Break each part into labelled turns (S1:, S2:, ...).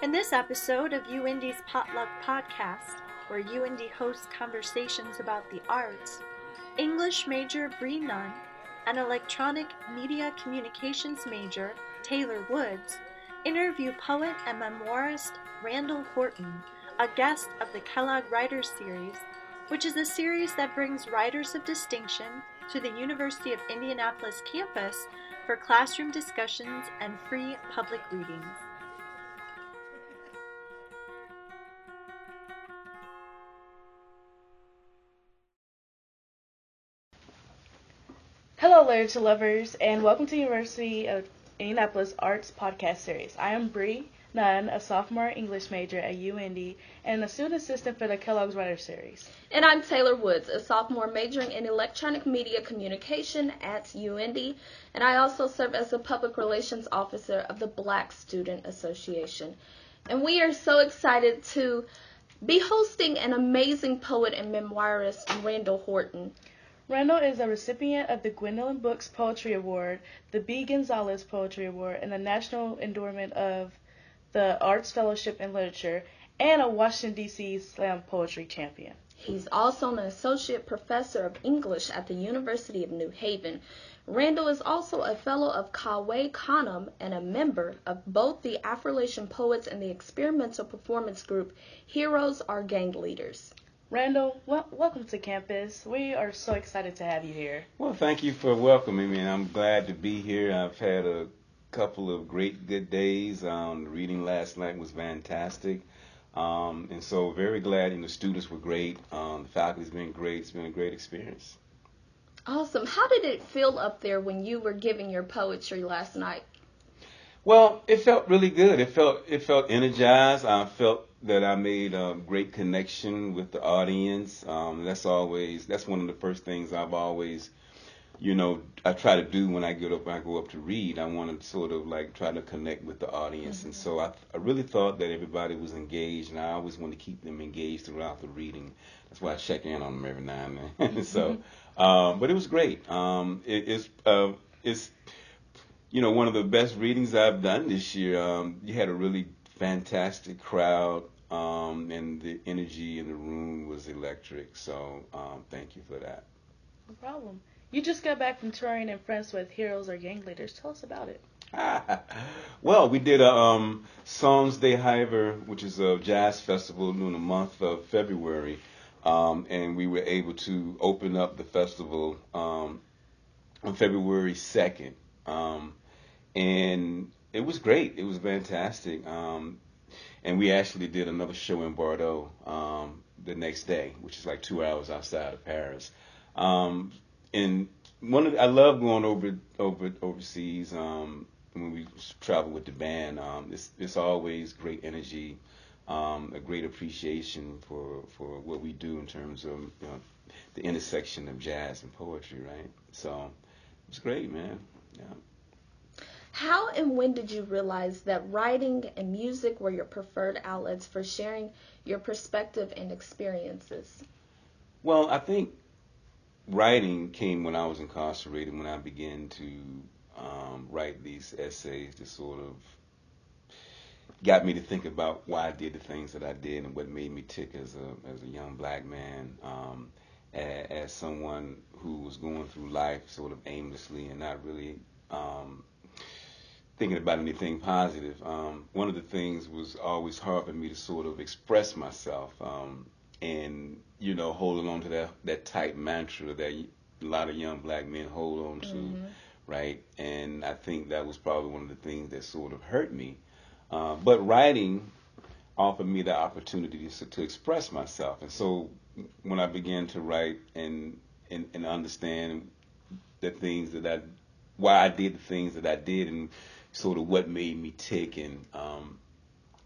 S1: In this episode of UIndy's Potluck Podcast, where UIndy hosts conversations about the arts, English major Bree Nunn and electronic media communications major Taylor Woods interview poet and memoirist Randall Horton, a guest of the Kellogg Writers Series, which is a series that brings writers of distinction to the University of Indianapolis campus for classroom discussions and free public readings.
S2: Hello, literature lovers, and welcome to University of Indianapolis Arts Podcast Series. I am Bree Nunn, a sophomore English major at UIndy, and a student assistant for the Kellogg's Writer Series.
S3: And I'm Taylor Woods, a sophomore majoring in electronic media communication at UIndy, and I also serve as the public relations officer of the Black Student Association. And we are so excited to be hosting an amazing poet and memoirist, Randall Horton.
S2: Randall is a recipient of the Gwendolyn Brooks Poetry Award, the Bea Gonzalez Poetry Award, and the National Endowment of the Arts Fellowship in Literature, and a Washington, D.C. Slam Poetry Champion.
S3: He's also an associate professor of English at the University of New Haven. Randall is also a fellow of Cave Canem and a member of both the Affrilachian Poets and the experimental performance group Heroes Are Gang Leaders.
S2: Randall, well, welcome to campus. We are so excited to have you here.
S4: Well, thank you for welcoming me. I'm glad to be here. I've had a couple of great good days. Um, the reading last night was fantastic. Um, and so very glad and the students were great. Um, the faculty's been great. It's been a great experience.
S3: Awesome. How did it feel up there when you were giving your poetry last night?
S4: Well, it felt really good. It felt it felt energized. I felt that I made a great connection with the audience. Um, that's always that's one of the first things I've always, you know, I try to do when I get up. When I go up to read, I want to sort of like try to connect with the audience. Mm-hmm. And so I, I really thought that everybody was engaged, and I always want to keep them engaged throughout the reading. That's why I check in on them every now and then. so, um, but it was great. Um, it, it's uh, it's you know one of the best readings I've done this year. Um, you had a really fantastic crowd, um, and the energy in the room was electric. So um, thank you for that.
S2: No problem. You just got back from touring in France with Heroes Are Gang Leaders. Tell us about it.
S4: well, we did a um, Sons d'Hiver, which is a jazz festival in the month of February, um, and we were able to open up the festival um, on February 2nd. Um, and it was great. It was fantastic. Um, and we actually did another show in Bordeaux um, the next day, which is like two hours outside of Paris. Um, and one of I love going over over overseas um, when we travel with the band. Um, it's it's always great energy, um, a great appreciation for for what we do in terms of you know, the intersection of jazz and poetry, right? So it's great, man. Yeah.
S3: How and when did you realize that writing and music were your preferred outlets for sharing your perspective and experiences?
S4: Well, I think writing came when I was incarcerated, when I began to um, write these essays to sort of got me to think about why I did the things that I did and what made me tick as a as a young black man, um, as, as someone who was going through life sort of aimlessly and not really um, thinking about anything positive. Um, one of the things was always hard for me to sort of express myself um, and you know holding on to that that tight mantra that a lot of young black men hold on to, mm-hmm. right? And I think that was probably one of the things that sort of hurt me. Uh, but writing offered me the opportunity to, to express myself, and so when I began to write and and, and understand the things that I why I did the things that I did and sort of what made me tick, and um,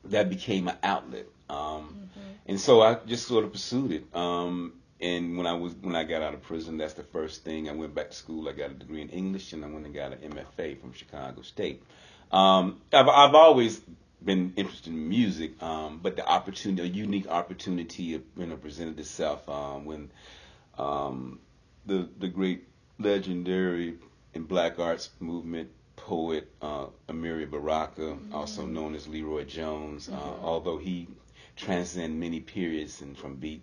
S4: that became an outlet. Um, mm-hmm. And so I just sort of pursued it. Um, and when I was when I got out of prison, that's the first thing. I went back to school. I got a degree in English, and I went and got an MFA from Chicago State. Um, I've I've always been interested in music, um, but the opportunity, a unique opportunity, you know, presented itself um, when um, the the great legendary and black arts movement poet uh, Amiri Baraka, mm-hmm. also known as LeRoi Jones. Uh, mm-hmm. although he transcends many periods and from beat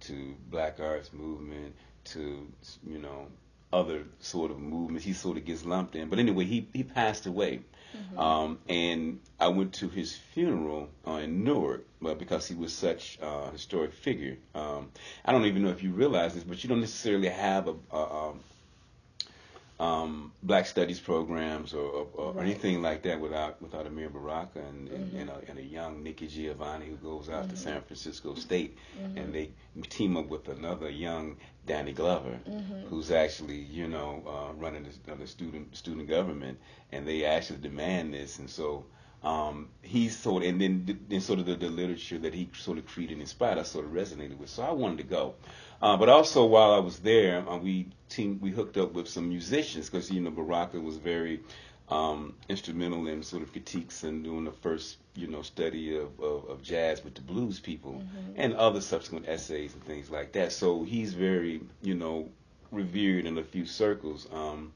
S4: to Black Arts Movement to you know other sort of movements, he sort of gets lumped in. But anyway, he he passed away. Mm-hmm. Um, and I went to his funeral uh, in Newark uh, because he was such a historic figure. Um, I don't even know if you realize this, but you don't necessarily have a, a, a um, black studies programs or, or, or right. anything like that without without Amiri Baraka and, mm-hmm. and, and, a, and, a, young Nikki Giovanni who goes out mm-hmm. to San Francisco State mm-hmm. and they team up with another young Danny Glover mm-hmm. who's actually you know uh, running the, the, student student government and they actually demand this and so um, he's sort of, and then, then sort of the, the literature that he sort of created and inspired I sort of resonated with so I wanted to go. Uh, but also while I was there, uh, we team we hooked up with some musicians because you know Baraka was very um, instrumental in sort of critiques and doing the first you know study of, of, of jazz with the blues people mm-hmm. and other subsequent essays and things like that. So he's very you know revered in a few circles, um,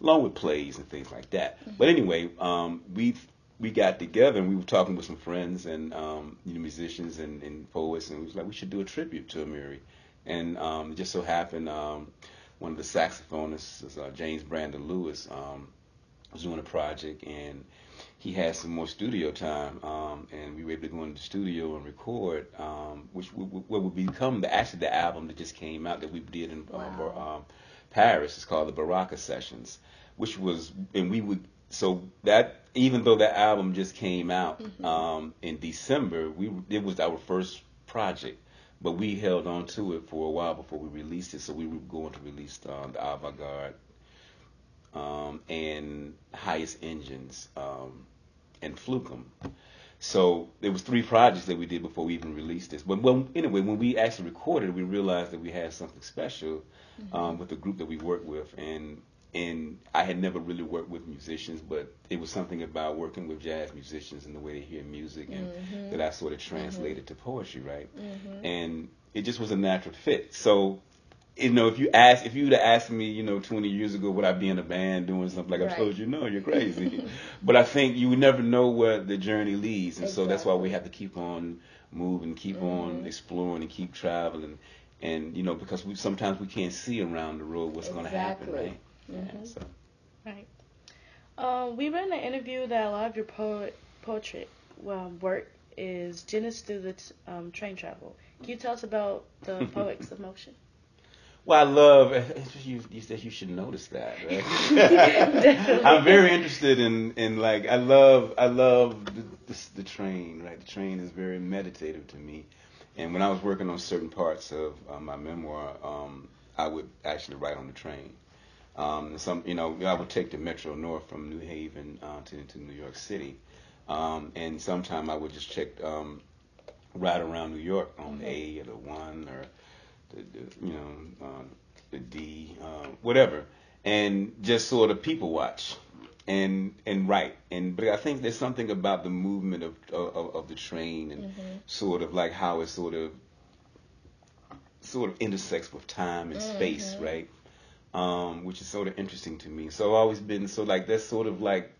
S4: along with plays and things like that. Mm-hmm. But anyway, um, we we got together and we were talking with some friends and um, you know musicians and, and poets and we was like we should do a tribute to Amiri. And um, it just so happened um, one of the saxophonists, uh, James Brandon Lewis, um, was doing a project and he had some more studio time, um, and we were able to go into the studio and record, um, which w- w- would become the actually the album that just came out that we did in wow. um, Paris. It's called the Baraka Sessions, which was and we would so that even though that album just came out mm-hmm. um, in December, we it was our first project but we held on to it for a while before we released it. So we were going to release um, the Avant Garde um, and Highest Engines um, and Flukum. So there was three projects that we did before we even released this. But well, anyway, when we actually recorded, we realized that we had something special mm-hmm. um, with the group that we worked with, and and I had never really worked with musicians, but it was something about working with jazz musicians and the way they hear music, and mm-hmm. that I sort of translated mm-hmm. to poetry, right? Mm-hmm. And it just was a natural fit. So, you know, if you ask, if you would have asked me, you know, 20 years ago, would I be in a band doing something like right. I told you, no, you're crazy. but I think you would never know where the journey leads, and exactly. so that's why we have to keep on moving, keep on mm-hmm. exploring, and keep traveling. And you know, because we sometimes we can't see around the road what's exactly. going to happen, right? Mm-hmm. Yeah, so.
S2: Right. Um, we read in an interview that a lot of your poet, poetry um, work is generated through the t- um, train travel. Can you tell us about the poets of motion?
S4: Well, I love you. You said you should notice that. Right? I'm very interested in in like I love I love the, the, the, train. Right, the train is very meditative to me. And when I was working on certain parts of uh, my memoir, um, I would actually write on the train. Um, some, you know, I would take the Metro North from New Haven uh, to, to New York City, um, and sometime I would just check um, right around New York on the A or the one or the, the you know uh, the D, uh, whatever, and just sort of people watch and and write. And but I think there's something about the movement of of, of the train and mm-hmm. sort of like how it sort of sort of intersects with time and mm-hmm. space, right? Um, which is sort of interesting to me. So I've always been so like that's sort of like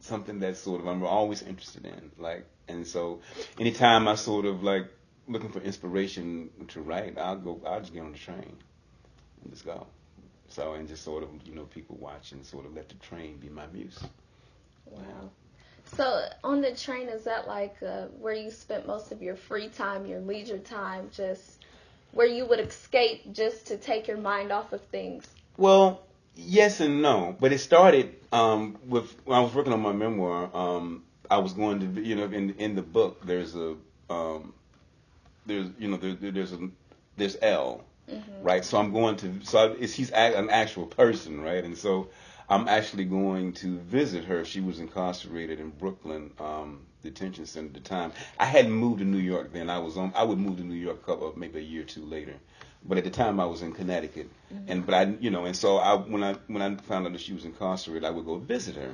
S4: something that's sort of I'm always interested in. Like and so anytime I sort of like looking for inspiration to write, I'll go I'll just get on the train and just go. So and just sort of you know people watch and sort of let the train be my muse.
S3: Wow. So on the train, is that like uh, where you spent most of your free time, your leisure time, just where you would escape just to take your mind off of things?
S4: Well, yes and no, but it started um, with when I was working on my memoir. Um, I was going to, you know, in in the book, there's a um, there's you know there, there's a there's L, mm-hmm. right? So I'm going to so it's he's an actual person, right? And so I'm actually going to visit her. She was incarcerated in Brooklyn um, detention center at the time. I hadn't moved to New York then. I was on. I would move to New York a couple, maybe a year or two later but at the time I was in Connecticut, mm-hmm. and but I, you know, and so I when I when I found out that she was incarcerated, I would go visit her,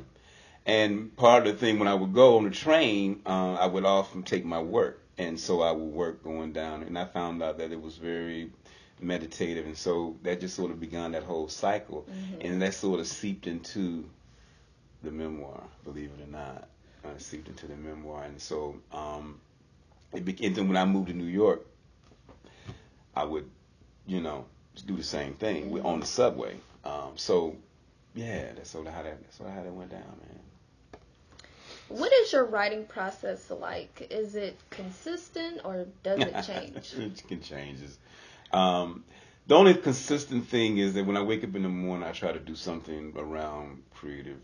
S4: and part of the thing when I would go on the train, uh, I would often take my work, and so I would work going down, and I found out that it was very meditative, and so that just sort of began that whole cycle, mm-hmm. and that sort of seeped into the memoir, believe it or not. I seeped into the memoir, and so um, it became. Then when I moved to New York, I would, you know, do the same thing mm-hmm. on the subway. Um, so, yeah, that's sort of how that that's sort of how that went down, man.
S3: What is your writing process like? Is it consistent or does it change?
S4: it can change. Um, the only consistent thing is that when I wake up in the morning, I try to do something around creative,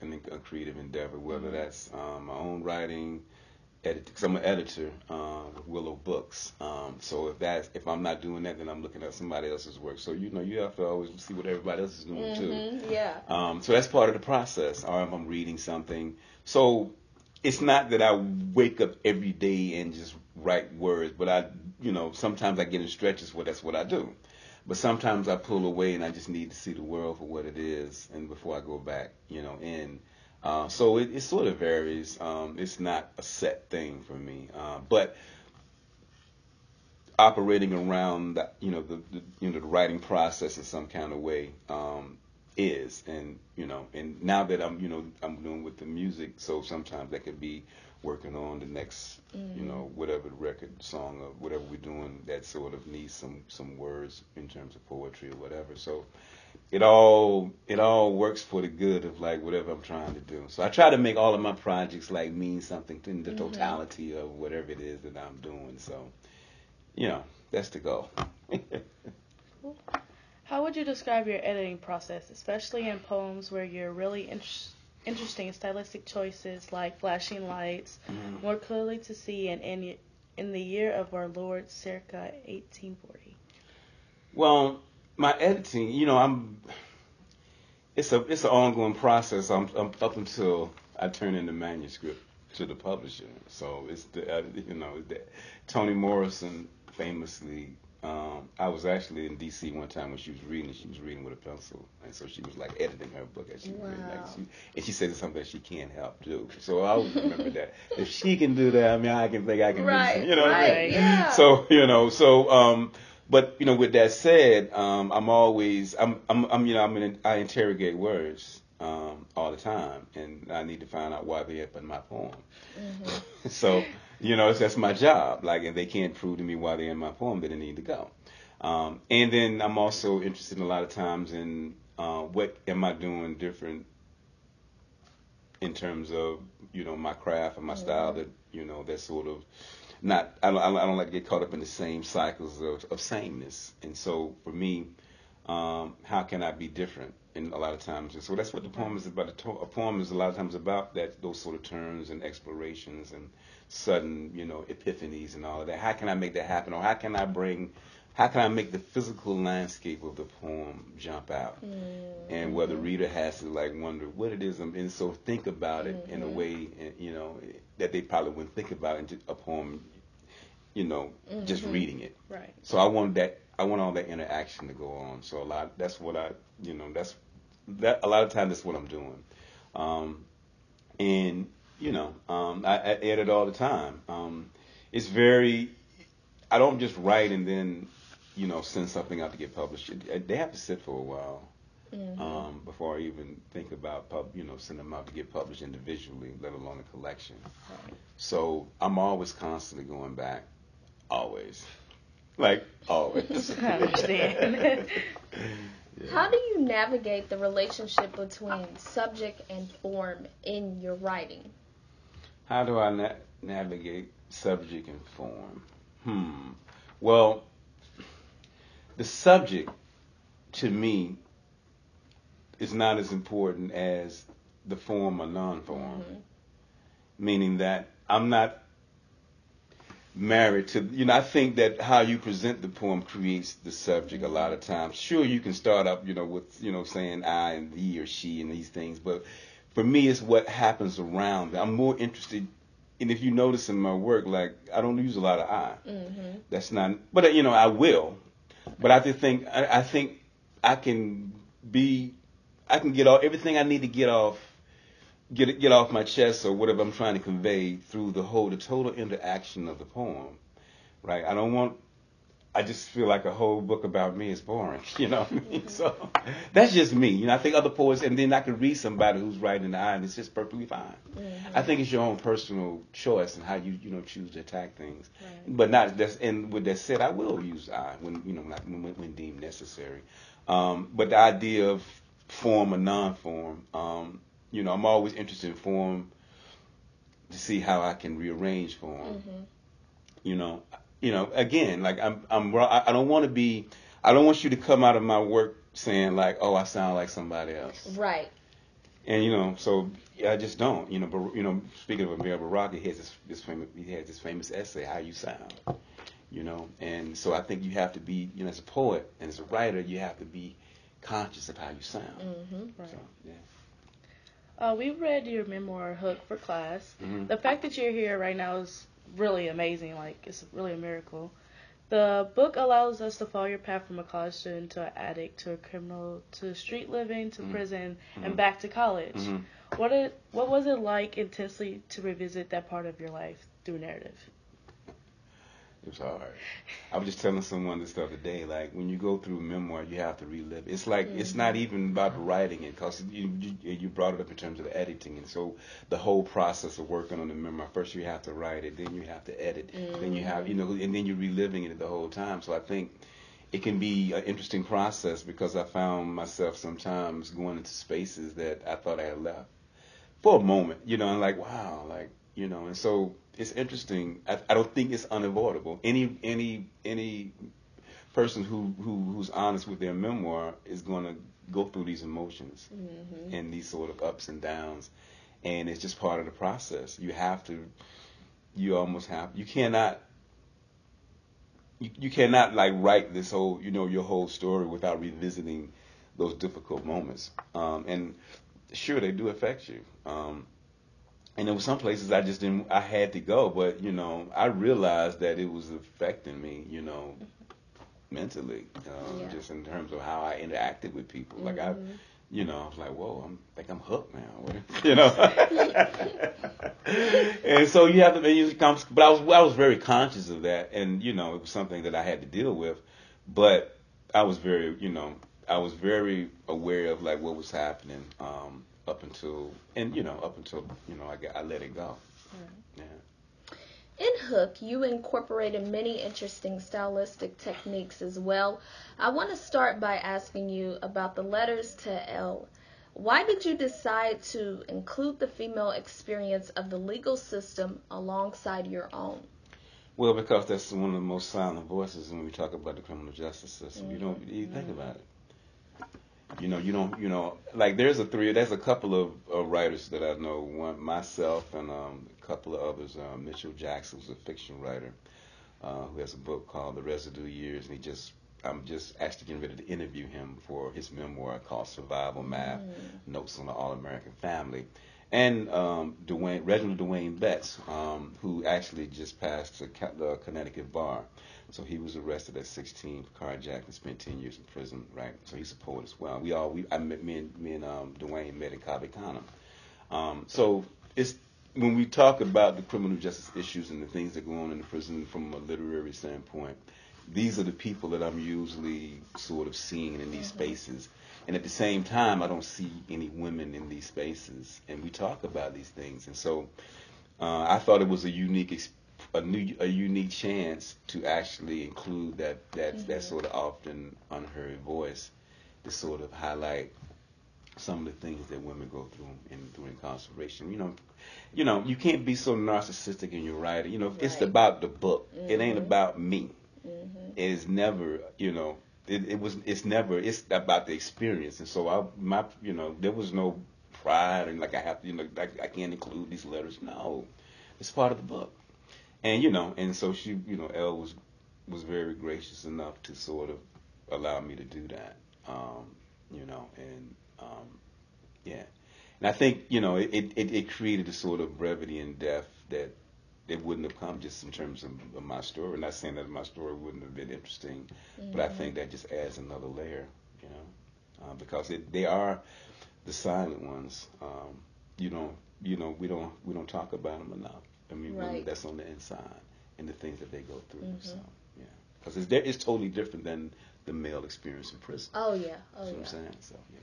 S4: and a creative endeavor, whether mm-hmm. that's um, my own writing, edit, cause I'm an editor uh, with Willow Books. Um, so if that's if I'm not doing that, then I'm looking at somebody else's work. So you know, you have to always see what everybody else is doing
S3: mm-hmm,
S4: too.
S3: Yeah.
S4: Um, so that's part of the process. Or if I'm reading something, so it's not that I wake up every day and just write words, but I, you know, sometimes I get in stretches where that's what I do. But sometimes I pull away and I just need to see the world for what it is, and before I go back, you know, in. Uh, so it, it, sort of varies. Um, it's not a set thing for me, uh, but operating around that, you know, the, the, you know the writing process in some kind of way um, is, and you know, and now that I'm, you know, I'm doing with the music, so sometimes that could be working on the next, mm-hmm. you know, whatever record, song, or whatever we're doing that sort of needs some some words in terms of poetry or whatever. So it all it all works for the good of like whatever I'm trying to do. So I try to make all of my projects like mean something in the mm-hmm. totality of whatever it is that I'm doing. So, you know, that's the goal.
S2: How would you describe your editing process, especially in poems where you're really interested? interesting stylistic choices like flashing lights, mm. more clearly to see, and in, in the year of our Lord, circa 1840.
S4: Well, my editing, you know, I'm. It's a it's an ongoing process. I'm, I'm up until I turn in the manuscript to the publisher. So it's the uh, you know the, Toni Morrison famously um, I was actually in D.C. one time when she was reading. She was reading with a pencil, and so she was like editing her book as she wow. read. Like she, and she said it's something that she can't help do. So I always remember that. If she can do that, I mean, I can think I can
S3: right,
S4: do. You know,
S3: right, yeah.
S4: So you know, so um, but you know, with that said, um, I'm always I'm I'm, I'm you know I'm in, I interrogate words um, all the time, and I need to find out why they're up in my poem. Mm-hmm. so, you know, that's my job. Like, if they can't prove to me why they're in my poem, then they need to go. Um, and then I'm also interested in a lot of times in uh, what am I doing different in terms of you know my craft and my mm-hmm. style that you know that sort of not I don't, I don't like to get caught up in the same cycles of, of sameness. And so for me, um, how can I be different? in a lot of times. And so that's what the poem is about. A poem is a lot of times about that those sort of turns and explorations and sudden, you know, epiphanies and all of that. How can I make that happen? Or how can I bring how can I make the physical landscape of the poem jump out? Mm-hmm. And where the reader has to like wonder what it is, and so think about it mm-hmm. in a mm-hmm. way, you know, that they probably wouldn't think about in a poem, you know, mm-hmm. just reading it.
S2: Right.
S4: So I want that, I want all that interaction to go on. So a lot, that's what I, you know, that's that a lot of times that's what I'm doing. Um, and you know, um, I, I, edit all the time. Um, it's very, I don't just write and then, you know, send something out to get published. They have to sit for a while mm-hmm. um, before I even think about, pub, you know, send them out to get published individually, let alone a collection. Right. So I'm always constantly going back, always, like always.
S2: I understand.
S3: How do you navigate the relationship between subject and form in your writing?
S4: How do I na- navigate subject and form? Hmm. Well, the subject to me is not as important as the form or non-form. Mm-hmm. Meaning that I'm not married to you know i think that how you present the poem creates the subject a lot of times sure you can start up you know with you know saying i and he or she and these things but for me it's what happens around i'm more interested and if you notice in my work like i don't use a lot of i mm-hmm. that's not but you know i will but i just think I, I think i can be i can get off everything i need to get off get get off my chest or whatever I'm trying to convey through the whole the total interaction of the poem, right? I don't want I just feel like a whole book about me is boring, you know. so that's just me, you know. I think other poets, and then I could read somebody who's writing in the eye, and it's just perfectly fine. Mm-hmm. I think it's your own personal choice and how you you know choose to attack things, right. but not that's. And with that said, I will use I when you know when, when deemed necessary. Um, but the idea of form or non-form, um, you know, I'm always interested in form to see how I can rearrange form. Mm-hmm. You know, you know, again, like I'm, I'm, I don't want to be, I don't want you to come out of my work saying like, oh, I sound like somebody else.
S3: Right.
S4: And you know, so I just don't. You know, but you know, speaking of Amiri Baraka, he has this, this famous, he has this famous essay, "How You Sound." You know, and so I think you have to be, you know, as a poet and as a writer, you have to be conscious of how you sound.
S2: Mm-hmm. Right. So, yeah. Uh, we read your memoir, Hook, for class. Mm-hmm. The fact that you're here right now is really amazing. Like it's really a miracle. The book allows us to follow your path from a college student to an addict to a criminal to street living to mm-hmm. prison mm-hmm. and back to college. Mm-hmm. What it what was it like intensely to revisit that part of your life through narrative?
S4: It was hard. I was just telling someone this the other day. Like when you go through a memoir, you have to relive. It's like mm-hmm. it's not even about writing it, because you, you, you brought it up in terms of the editing, and so the whole process of working on the memoir. First, you have to write it, then you have to edit, mm-hmm. then you have you know, and then you're reliving it the whole time. So I think it can be an interesting process because I found myself sometimes going into spaces that I thought I had left for a moment, you know, and like wow, like you know, and so it's interesting. I, I don't think it's unavoidable. Any any any person who, who who's honest with their memoir is going to go through these emotions mm-hmm. and these sort of ups and downs, and it's just part of the process. You have to, you almost have, you cannot. You, you cannot like write this whole you know your whole story without revisiting those difficult moments um, and sure they do affect you um, and there were some places I just didn't. I had to go, but you know, I realized that it was affecting me. You know, mentally, um, yeah. just in terms of how I interacted with people. Mm-hmm. Like I, mm-hmm. you know, I was like, whoa, I'm like I'm hooked now. you know. and so you have to. You come, but I was I was very conscious of that, and you know, it was something that I had to deal with. But I was very, you know, I was very aware of like what was happening. Um, up until and you know up until you know I got, I let it go. Yeah.
S3: In Hook, you incorporated many interesting stylistic techniques as well. I want to start by asking you about the letters to L. Why did you decide to include the female experience of the legal system alongside your own?
S4: Well, because that's one of the most silent voices when we talk about the criminal justice system. Mm-hmm. You don't you think mm-hmm. about it. You know, you don't, you know, like there's a three, there's a couple of, of writers that I know. One, myself and um, a couple of others. Uh, Mitchell Jackson was a fiction writer uh, who has a book called The Residue Years, and he just, I'm just actually getting ready to interview him for his memoir called Survival Math: mm. Notes on the All-American Family. And um, Dwayne, Reginald Dwayne Betts, um, who actually just passed the Connecticut bar. So he was arrested at 16 for carjacking, spent 10 years in prison, right? So he's a poet as well. We all, we, I met, me and, me and um, Dwayne met in Cave Canem. Um, so it's, when we talk about the criminal justice issues and the things that go on in the prison from a literary standpoint, these are the people that I'm usually sort of seeing in these spaces. And at the same time, I don't see any women in these spaces. And we talk about these things. And so uh, I thought it was a unique experience a new a unique chance to actually include that that mm-hmm. that sort of often unheard voice to sort of highlight some of the things that women go through in through incarceration. You know, you know, you can't be so narcissistic in your writing. You know, right. it's about the book. Mm-hmm. It ain't mm-hmm. about me. Mm-hmm. It is never, you know, it, it was. It's never. It's about the experience. And so I, my, you know, there was no pride and like I have, to, you know, like I can't include these letters. No, it's part of the book and you know, and so she, you know, Elle was was very gracious enough to sort of allow me to do that. Um, you know, and um, yeah, and I think you know it, it, it created a sort of brevity and depth that it wouldn't have come just in terms of, of my story. I'm Not saying that my story wouldn't have been interesting, mm-hmm. but I think that just adds another layer, you know, uh, because it, they are the silent ones. Um, you know, you know, we don't we don't talk about them enough. I mean, right. that's on the inside and the things that they go through. Mm-hmm. So, yeah. because it's, it's totally different than the male experience in prison.
S3: Oh yeah, oh yeah.
S4: I'm saying. So yeah.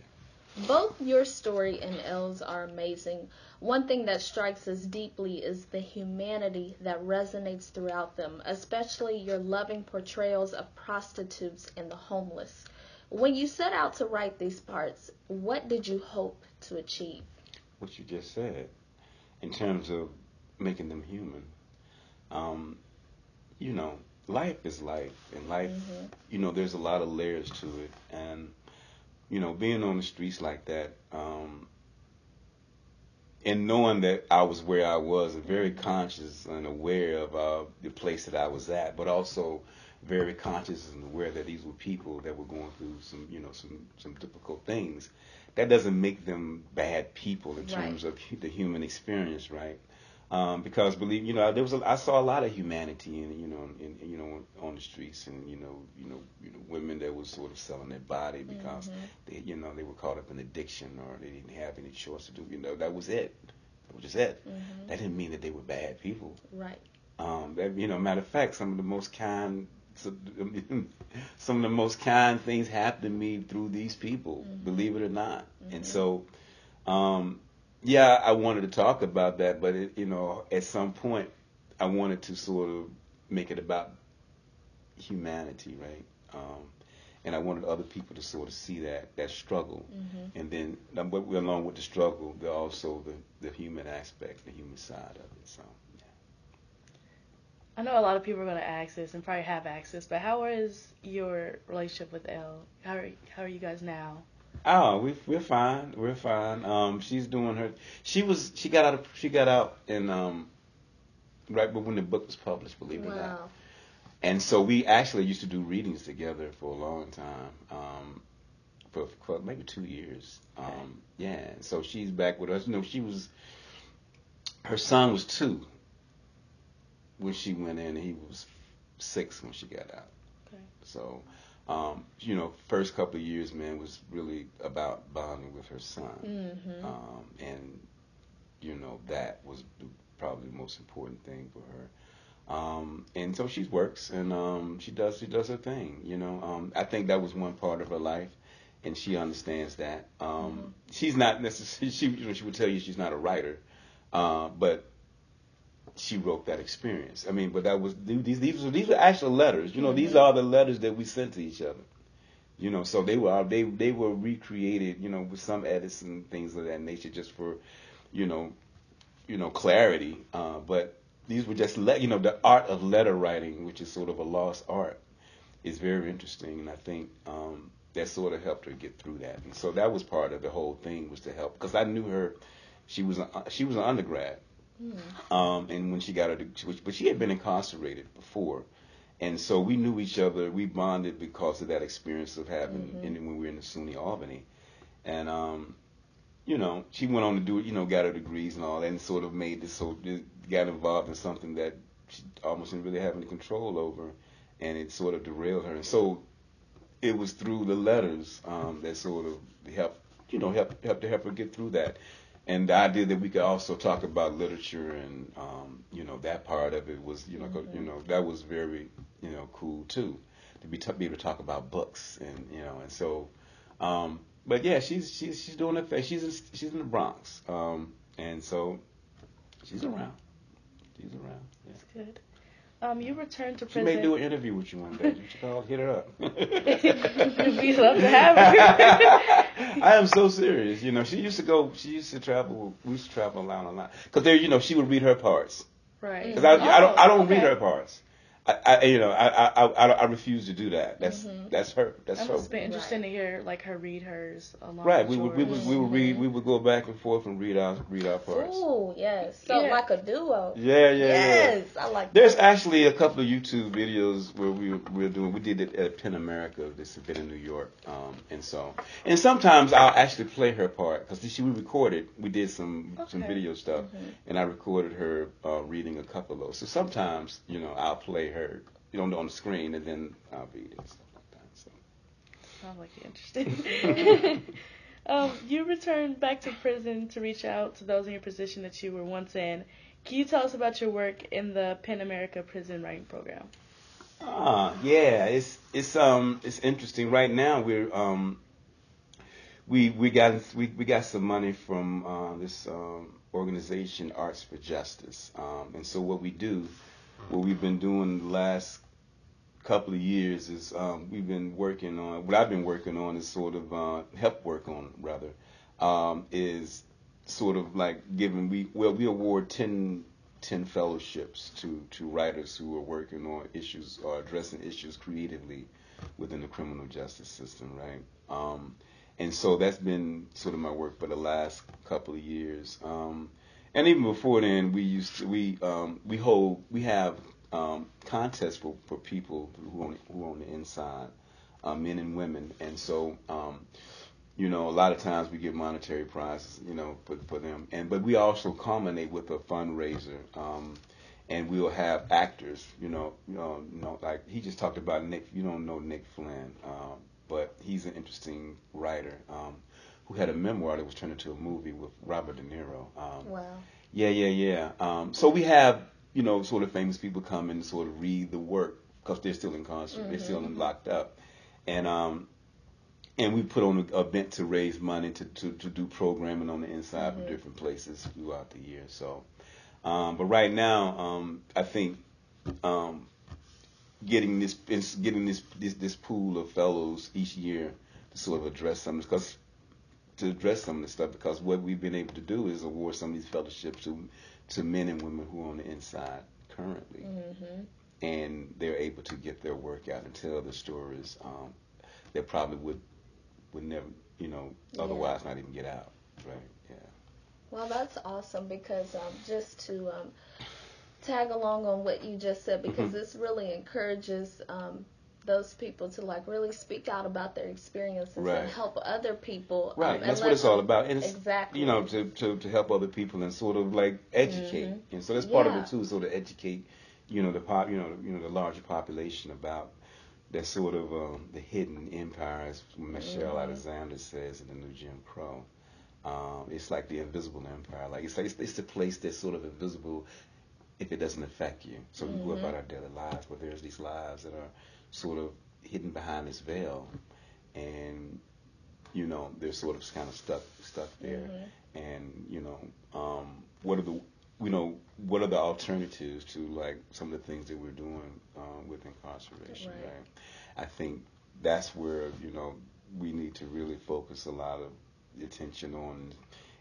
S3: Both your story and Elle's are amazing. One thing that strikes us deeply is the humanity that resonates throughout them, especially your loving portrayals of prostitutes and the homeless. When you set out to write these parts, what did you hope to achieve?
S4: What you just said, in terms of making them human. Um, you know, life is life, and life,
S3: Mhm.
S4: you know, there's a lot of layers to it, and you know, being on the streets like that, um, and knowing that I was where I was, and very conscious and aware of uh, the place that I was at, but also very conscious and aware that these were people that were going through some, you know, some some difficult things. That doesn't make them bad people in
S3: Right.
S4: terms of the human experience, right? Um, because believe you know there was a, I saw a lot of humanity in you know in, you know on the streets and you know you know you know women that was sort of selling their body because
S3: Mhm.
S4: they you know they were caught up in addiction or they didn't have any choice to do you know that was it that was just it
S3: Mhm.
S4: that didn't mean that they were bad people
S3: Right.
S4: um, that, you know matter of fact some of the most kind some of the most kind things happened to me through these people
S3: Mhm.
S4: believe it or not and
S3: Mhm.
S4: so um, yeah, I wanted to talk about that, but it, you know, at some point, I wanted to sort of make it about humanity, right? Um, and I wanted other people to sort of see that that struggle,
S3: Mhm.
S4: and then um, along with the struggle, there also the the human aspect, the human side of it. So, yeah.
S2: I know a lot of people are going to ask this and probably have access, but how is your relationship with Elle? How are, how are you guys now?
S4: Oh, we we're fine. We're fine. Um, she's doing her. She was. She got out. Of, she got out in um, right but when the book was published. Believe it or not.
S3: Wow.
S4: And so we actually used to do readings together for a long time, um, for, for maybe two years. Um, yeah, so she's back with us. You know, she was, her son was two when she went in, and he was six when she got out.
S2: Okay.
S4: So, um, you know, first couple of years, man, was really about bonding with her son.
S3: Mhm.
S4: Um, and, you know, that was probably the most important thing for her. Um, and so she works and um, she does she does her thing. You know, um, I think that was one part of her life, and she understands that. Um, She's not necessarily she you know, she would tell you she's not a writer, uh, but she wrote that experience. I mean, but that was these these were these were actual letters. You know, these are the letters that we sent to each other. You know, so they were they they were recreated. You know, with some edits and things of that nature, just for, you know, you know clarity. Uh, but these were just le- you know the art of letter writing, which is sort of a lost art, is very interesting, and I think um, that sort of helped her get through that. And so that was part of the whole thing was to help because I knew her. She was a, she was an undergrad, um, and when she got her, but she had been incarcerated before, and so we knew each other. We bonded because of that experience of having in, when we were in the SUNY Albany, and um, you know, she went on to do it. You know, got her degrees and all that, and sort of made this so got involved in something that she almost didn't really have any control over, and it sort of derailed her. And so it was through the letters um, that sort of helped, you know, help help to help her get through that. And the idea that we could also talk about literature and um, you know that part of it was you know 'cause, you know that was very you know cool too to be, t- be able to talk about books and you know and so um, but yeah she's she's she's doing her thing she's in, she's in the Bronx um, and so she's around she's around yeah.
S2: That's good. Um, you returned to
S4: she
S2: prison.
S4: may do an interview with you one day you should call hit her up
S2: We'd love to have her.
S4: I am so serious. You know, she used to go. She used to travel. We used to travel around a lot because there, you know, she would read her parts.
S2: right.
S4: Because I, I don't, I don't read her parts. I, I you know, I, I, I, I refuse to do that. That's, that's her. That's
S2: That
S4: her.
S2: must have been interesting to hear like her read hers along
S4: Right.
S2: with
S4: We would, we would, we would read. We would go back and forth and read our, read our parts.
S3: Ooh, yes. So
S2: Yeah.
S3: like a duo.
S4: Yeah, yeah, yeah.
S3: Yes, I like
S4: There's
S3: that.
S4: actually a couple of YouTube videos where we we're doing. We did it at PEN America. This event in New York, um, and so and sometimes I'll actually play her part because she we recorded. We did some some video stuff, and I recorded her uh, reading a couple of those. So sometimes you know I'll play her you know on the screen and then I'll read it stuff like that. So.
S2: Sounds like you're um, you returned back to prison to reach out to those in your position that you were once in. Can you tell us about your work in the PEN America Prison Writing Program?
S4: Ah, yeah, it's it's um it's interesting. Right now we're um we we got we, we got some money from uh, this um, organization Arts for Justice, um, and so what we do, what we've been doing the last couple of years is um, we've been working on what I've been working on is sort of uh, help work on rather um, is sort of like giving we well we award 10, 10 fellowships to to writers who are working on issues or addressing issues creatively within the criminal justice system right? Um, and so that's been sort of my work for the last couple of years. Um, and even before then we used to we um, we hold we have um, contests for, for people who on, who on the inside, uh, men and women. And so, um, you know, a lot of times we give monetary prizes, you know, for, for them. And but we also culminate with a fundraiser. Um, and we'll have actors, you know, you know, you know, like he just talked about Nick. You don't know Nick Flynn, um, but he's an interesting writer um, who had a memoir that was turned into a movie with Robert De Niro.
S3: Um, wow.
S4: Yeah, yeah, yeah. Um, so we have you know, sort of famous people come and sort of read the work because they're still incarcerated, mm-hmm. they're still mm-hmm. locked up, and um, and we put on an event to raise money to, to, to do programming on the inside mm-hmm. of different places throughout the year. So, um, but right now, um, I think um, getting this getting this, this this pool of fellows each year to sort of address some because to address some of this stuff because what we've been able to do is award some of these fellowships to to men and women who are on the inside currently, mm-hmm. and they're able to get their work out and tell the stories um, that probably would would never, you know, otherwise yeah. not even get out, right? Yeah.
S3: Well, that's awesome because um, just to um, tag along on what you just said, because mm-hmm. this really encourages um, those people to like really speak out about their experiences right. and help other people.
S4: Um, right, um, that's what it's all about. And exactly. You know, to, to, to help other people and sort of like educate. Mm-hmm. And so that's part yeah. of it too, sort of educate, you know, the pop, you know, you know, the larger population about that sort of um, the hidden empire, as Michelle mm-hmm. Alexander says in the new Jim Crow. Um, it's like the invisible empire. Like it's like it's, it's the place that's sort of invisible if it doesn't affect you. So mm-hmm. we go about mm-hmm. our daily lives, but there's these lives that are sort of hidden behind this veil, and you know they're sort of kind of stuck stuck there. Mm-hmm. And you know, um, what are the you know what are the alternatives to like some of the things that we're doing um, with incarceration? Right. right. I think that's where you know we need to really focus a lot of attention on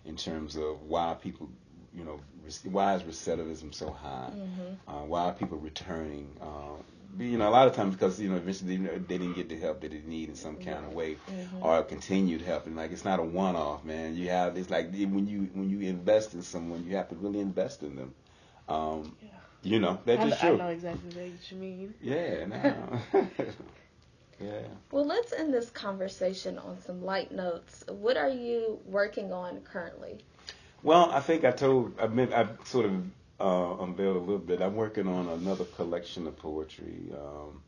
S4: in terms of why people you know, why is recidivism so high? Mm-hmm. Uh, why are people returning? Uh, you know, a lot of times because you know eventually they, they didn't get the help that they need in some kind of way, mm-hmm. or continued help. And like it's not a one-off, man. You have it's like when you when you invest in someone, you have to really invest in them. Um, yeah. You know, that's just true.
S2: I know exactly what you mean.
S4: Yeah, no. yeah.
S3: Well, let's end this conversation on some light notes. What are you working on currently?
S4: Well, I think I told I meant I sort of uh, unveiled a little bit. I'm working on another collection of poetry. Um,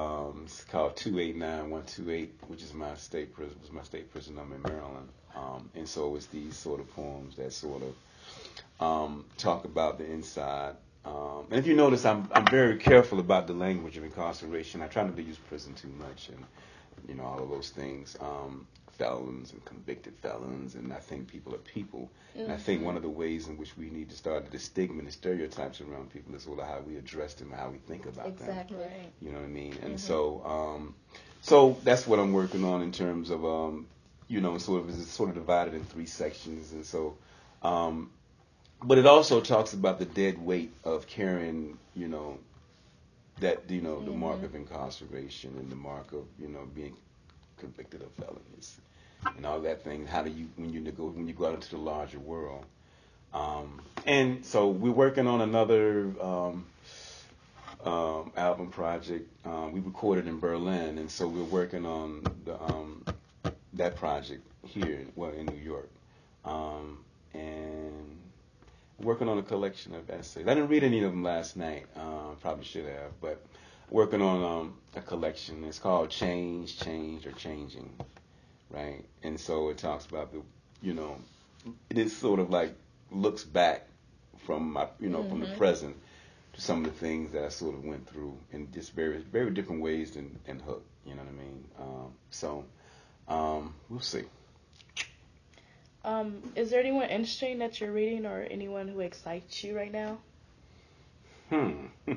S4: um, it's called 289128, which is my state prison, was my state prison number in Maryland. Um, and so it's these sort of poems that sort of um, talk about the inside. Um, and if you notice, I'm I'm very careful about the language of incarceration. I try not to use prison too much, and you know all of those things. Felons and convicted felons, and I think people are people. Mm-hmm. And I think mm-hmm. one of the ways in which we need to start the stigma and the stereotypes around people is sort of how we address them and how we think about
S3: exactly.
S4: them. Exactly. You know what I mean? And mm-hmm. so, um, so that's what I'm working on in terms of, um, you know, sort of it's sort of divided in three sections, and so. Um, but it also talks about the dead weight of carrying, you know, that you know mm-hmm. the mark mm-hmm. of incarceration and the mark of you know being convicted of felonies and all that thing. How do you when you go when you go out into the larger world? Um, and so we're working on another um, um, album project. Um, we recorded in Berlin, and so we're working on the, um, that project here, well, in New York, um, and working on a collection of essays. I didn't read any of them last night. Uh, probably should have, but working on a collection. It's called Change, Change, or Changing right? And so it talks about the, you know, it is sort of like looks back from my, you know, mm-hmm. from the mm-hmm. present to some of the things that I sort of went through in just very very different ways than, than Hook. You know what I mean? Um, so um, we'll see.
S2: Um, is there anyone interesting that you're reading, or anyone who excites you right now?
S4: Hmm.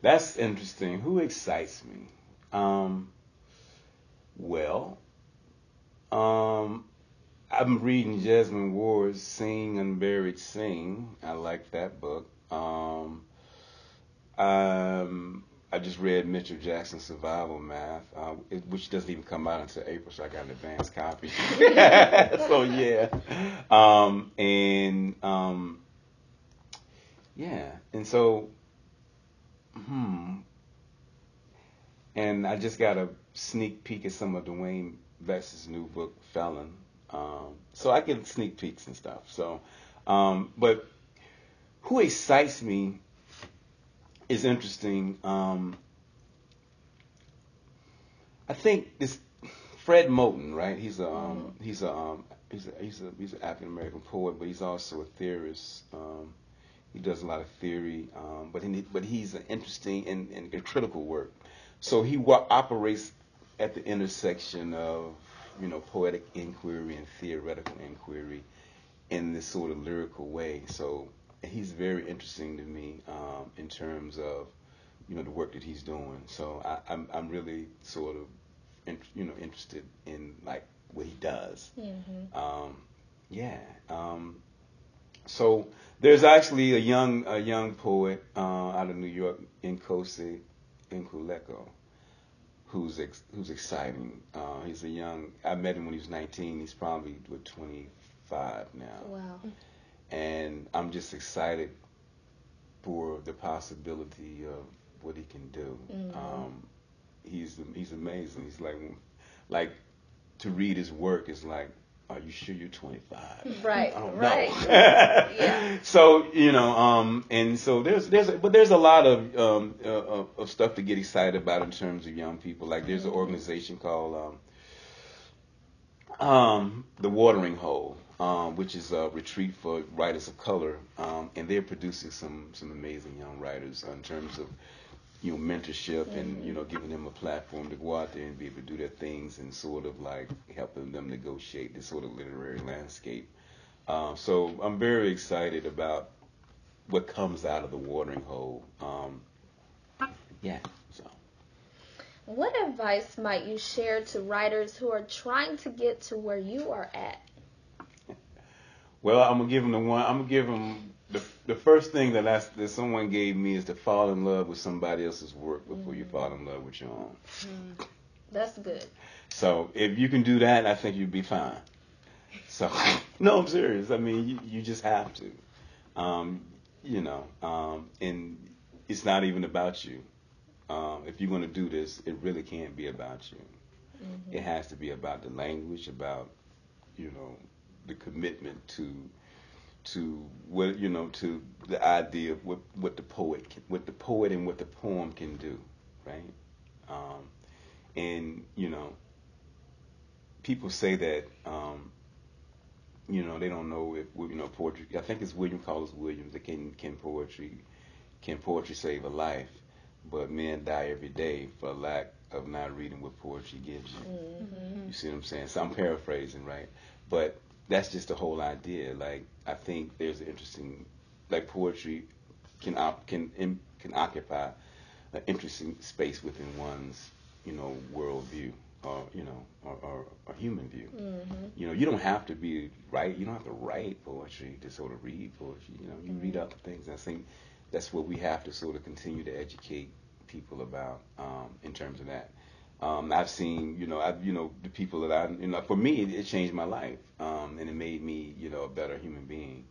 S4: That's interesting. Who excites me? Um, well, um, I'm reading Jesmyn Ward's Sing Unburied Sing. I like that book. Um, um, I just read Mitchell Jackson's Survival Math, uh, it, which doesn't even come out until April, so I got an advance copy. so yeah, um, and um, yeah, and so, hmm, and I just got a sneak peek at some of Dwayne Betts's new book, Felon. Um, so I get sneak peeks and stuff. So, um, but who excites me is interesting. Um, I think this Fred Moten, right? He's a um, he's a um, he's a he's a he's an African American poet, but he's also a theorist. Um, he does a lot of theory, um, but he, but he's an interesting and, and critical work. So he wa- operates at the intersection of you know poetic inquiry and theoretical inquiry in this sort of lyrical way. So he's very interesting to me um, in terms of you know the work that he's doing. So I, I'm I'm really sort of in, you know interested in like what he does.
S3: Mm-hmm.
S4: Um, yeah. Um, so there's actually a young a young poet uh, out of New York, Nkosi Nkululeko, who's ex, who's exciting. Uh, he's a young. I met him when he was 19. He's probably what 25 now
S3: Wow.
S4: and I'm just excited for the possibility of what he can do.
S3: Mhm.
S4: Um, he's he's amazing. He's like like to read his work is like, are you sure you're 25?
S3: Right.
S4: I don't
S3: right.
S4: know.
S3: Yeah.
S4: So you know, um, and so there's there's but there's a lot of um uh, of, of stuff to get excited about in terms of young people. Like there's an organization called um, um the Watering Hole, um, which is a retreat for writers of color, um, and they're producing some some amazing young writers in terms of you know mentorship and you know giving them a platform to go out there and be able to do their things and sort of like helping them negotiate this sort of literary landscape. Uh, so I'm very excited about what comes out of the watering hole. Um, yeah. So
S3: What advice might you share to writers who are trying to get to where you are at?
S4: well, I'm gonna give them the one. I'm gonna give them the the first thing that I, that someone gave me is to fall in love with somebody else's work before you fall in love with your own.
S3: That's good.
S4: So if you can do that, I think you'd be fine. So no, I'm serious. I mean, you, you just have to. Um, you know, um, and it's not even about you. Um, if you're going to do this, it really can't be about you. It has to be about the language, about you know, the commitment to to what you know to the idea of what what the poet can, what the poet and what the poem can do, right? Um, and you know, people say that um, you know they don't know if you know poetry. I think it's William Carlos Williams that can can poetry can poetry save a life, but men die every day for lack of not reading what poetry gives you.
S3: Mm-hmm.
S4: You see what I'm saying? So I'm paraphrasing, right? But that's just the whole idea. Like I think there's an interesting, like poetry can op, can im, can occupy an interesting space within one's you know worldview or you know or, or, or human view.
S3: Mm-hmm.
S4: You know, you don't have to be right. You don't have to write poetry to sort of read poetry. You know, you read other things. I think that's what we have to sort of continue to educate people about um, in terms of that. Um, I've seen, you know, I've, you know, the people that I, you know, for me, it, it changed my life, um, and it made me, you know, a better human being.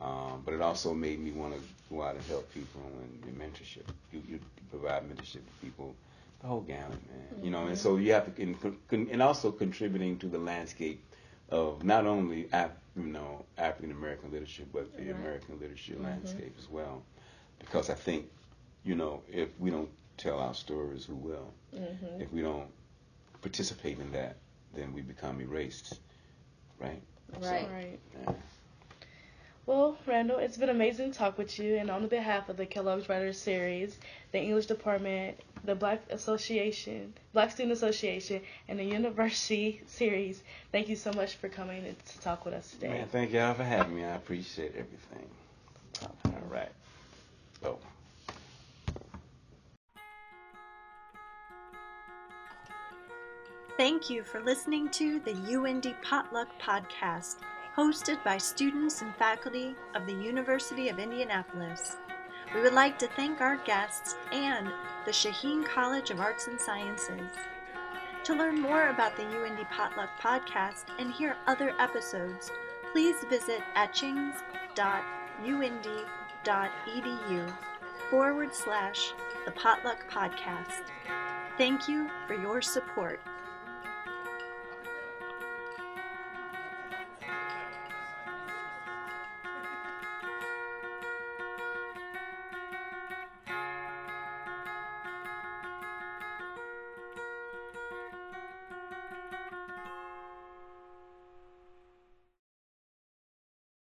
S4: Um, but it also made me want to go out and help people and, mentorship. You, you provide mentorship to people, the whole gamut, man. You know, and so you have to, and, and also contributing to the landscape of not only, Af- you know, African American literature, but the
S3: Right.
S4: American literature landscape as well. Because I think, you know, if we don't tell our stories, who will?
S3: Mm-hmm.
S4: If we don't participate in that, then we become erased, right?
S3: Right.
S2: Right.
S4: Yeah.
S2: Well, Randall, it's been amazing to talk with you, and on behalf of the Kellogg's Writers Series, the English Department, the Black Association, Black Student Association, and the University Series, thank you so much for coming to talk with us today.
S4: Man, thank y'all for having me. I appreciate everything. All right. Oh.
S1: Thank you for listening to the UIndy Potluck Podcast, hosted by students and faculty of the University of Indianapolis. We would like to thank our guests and the Shaheen College of Arts and Sciences. To learn more about the UIndy Potluck Podcast and hear other episodes, please visit etchings.uindy.edu forward slash the Potluck Podcast. Thank you for your support.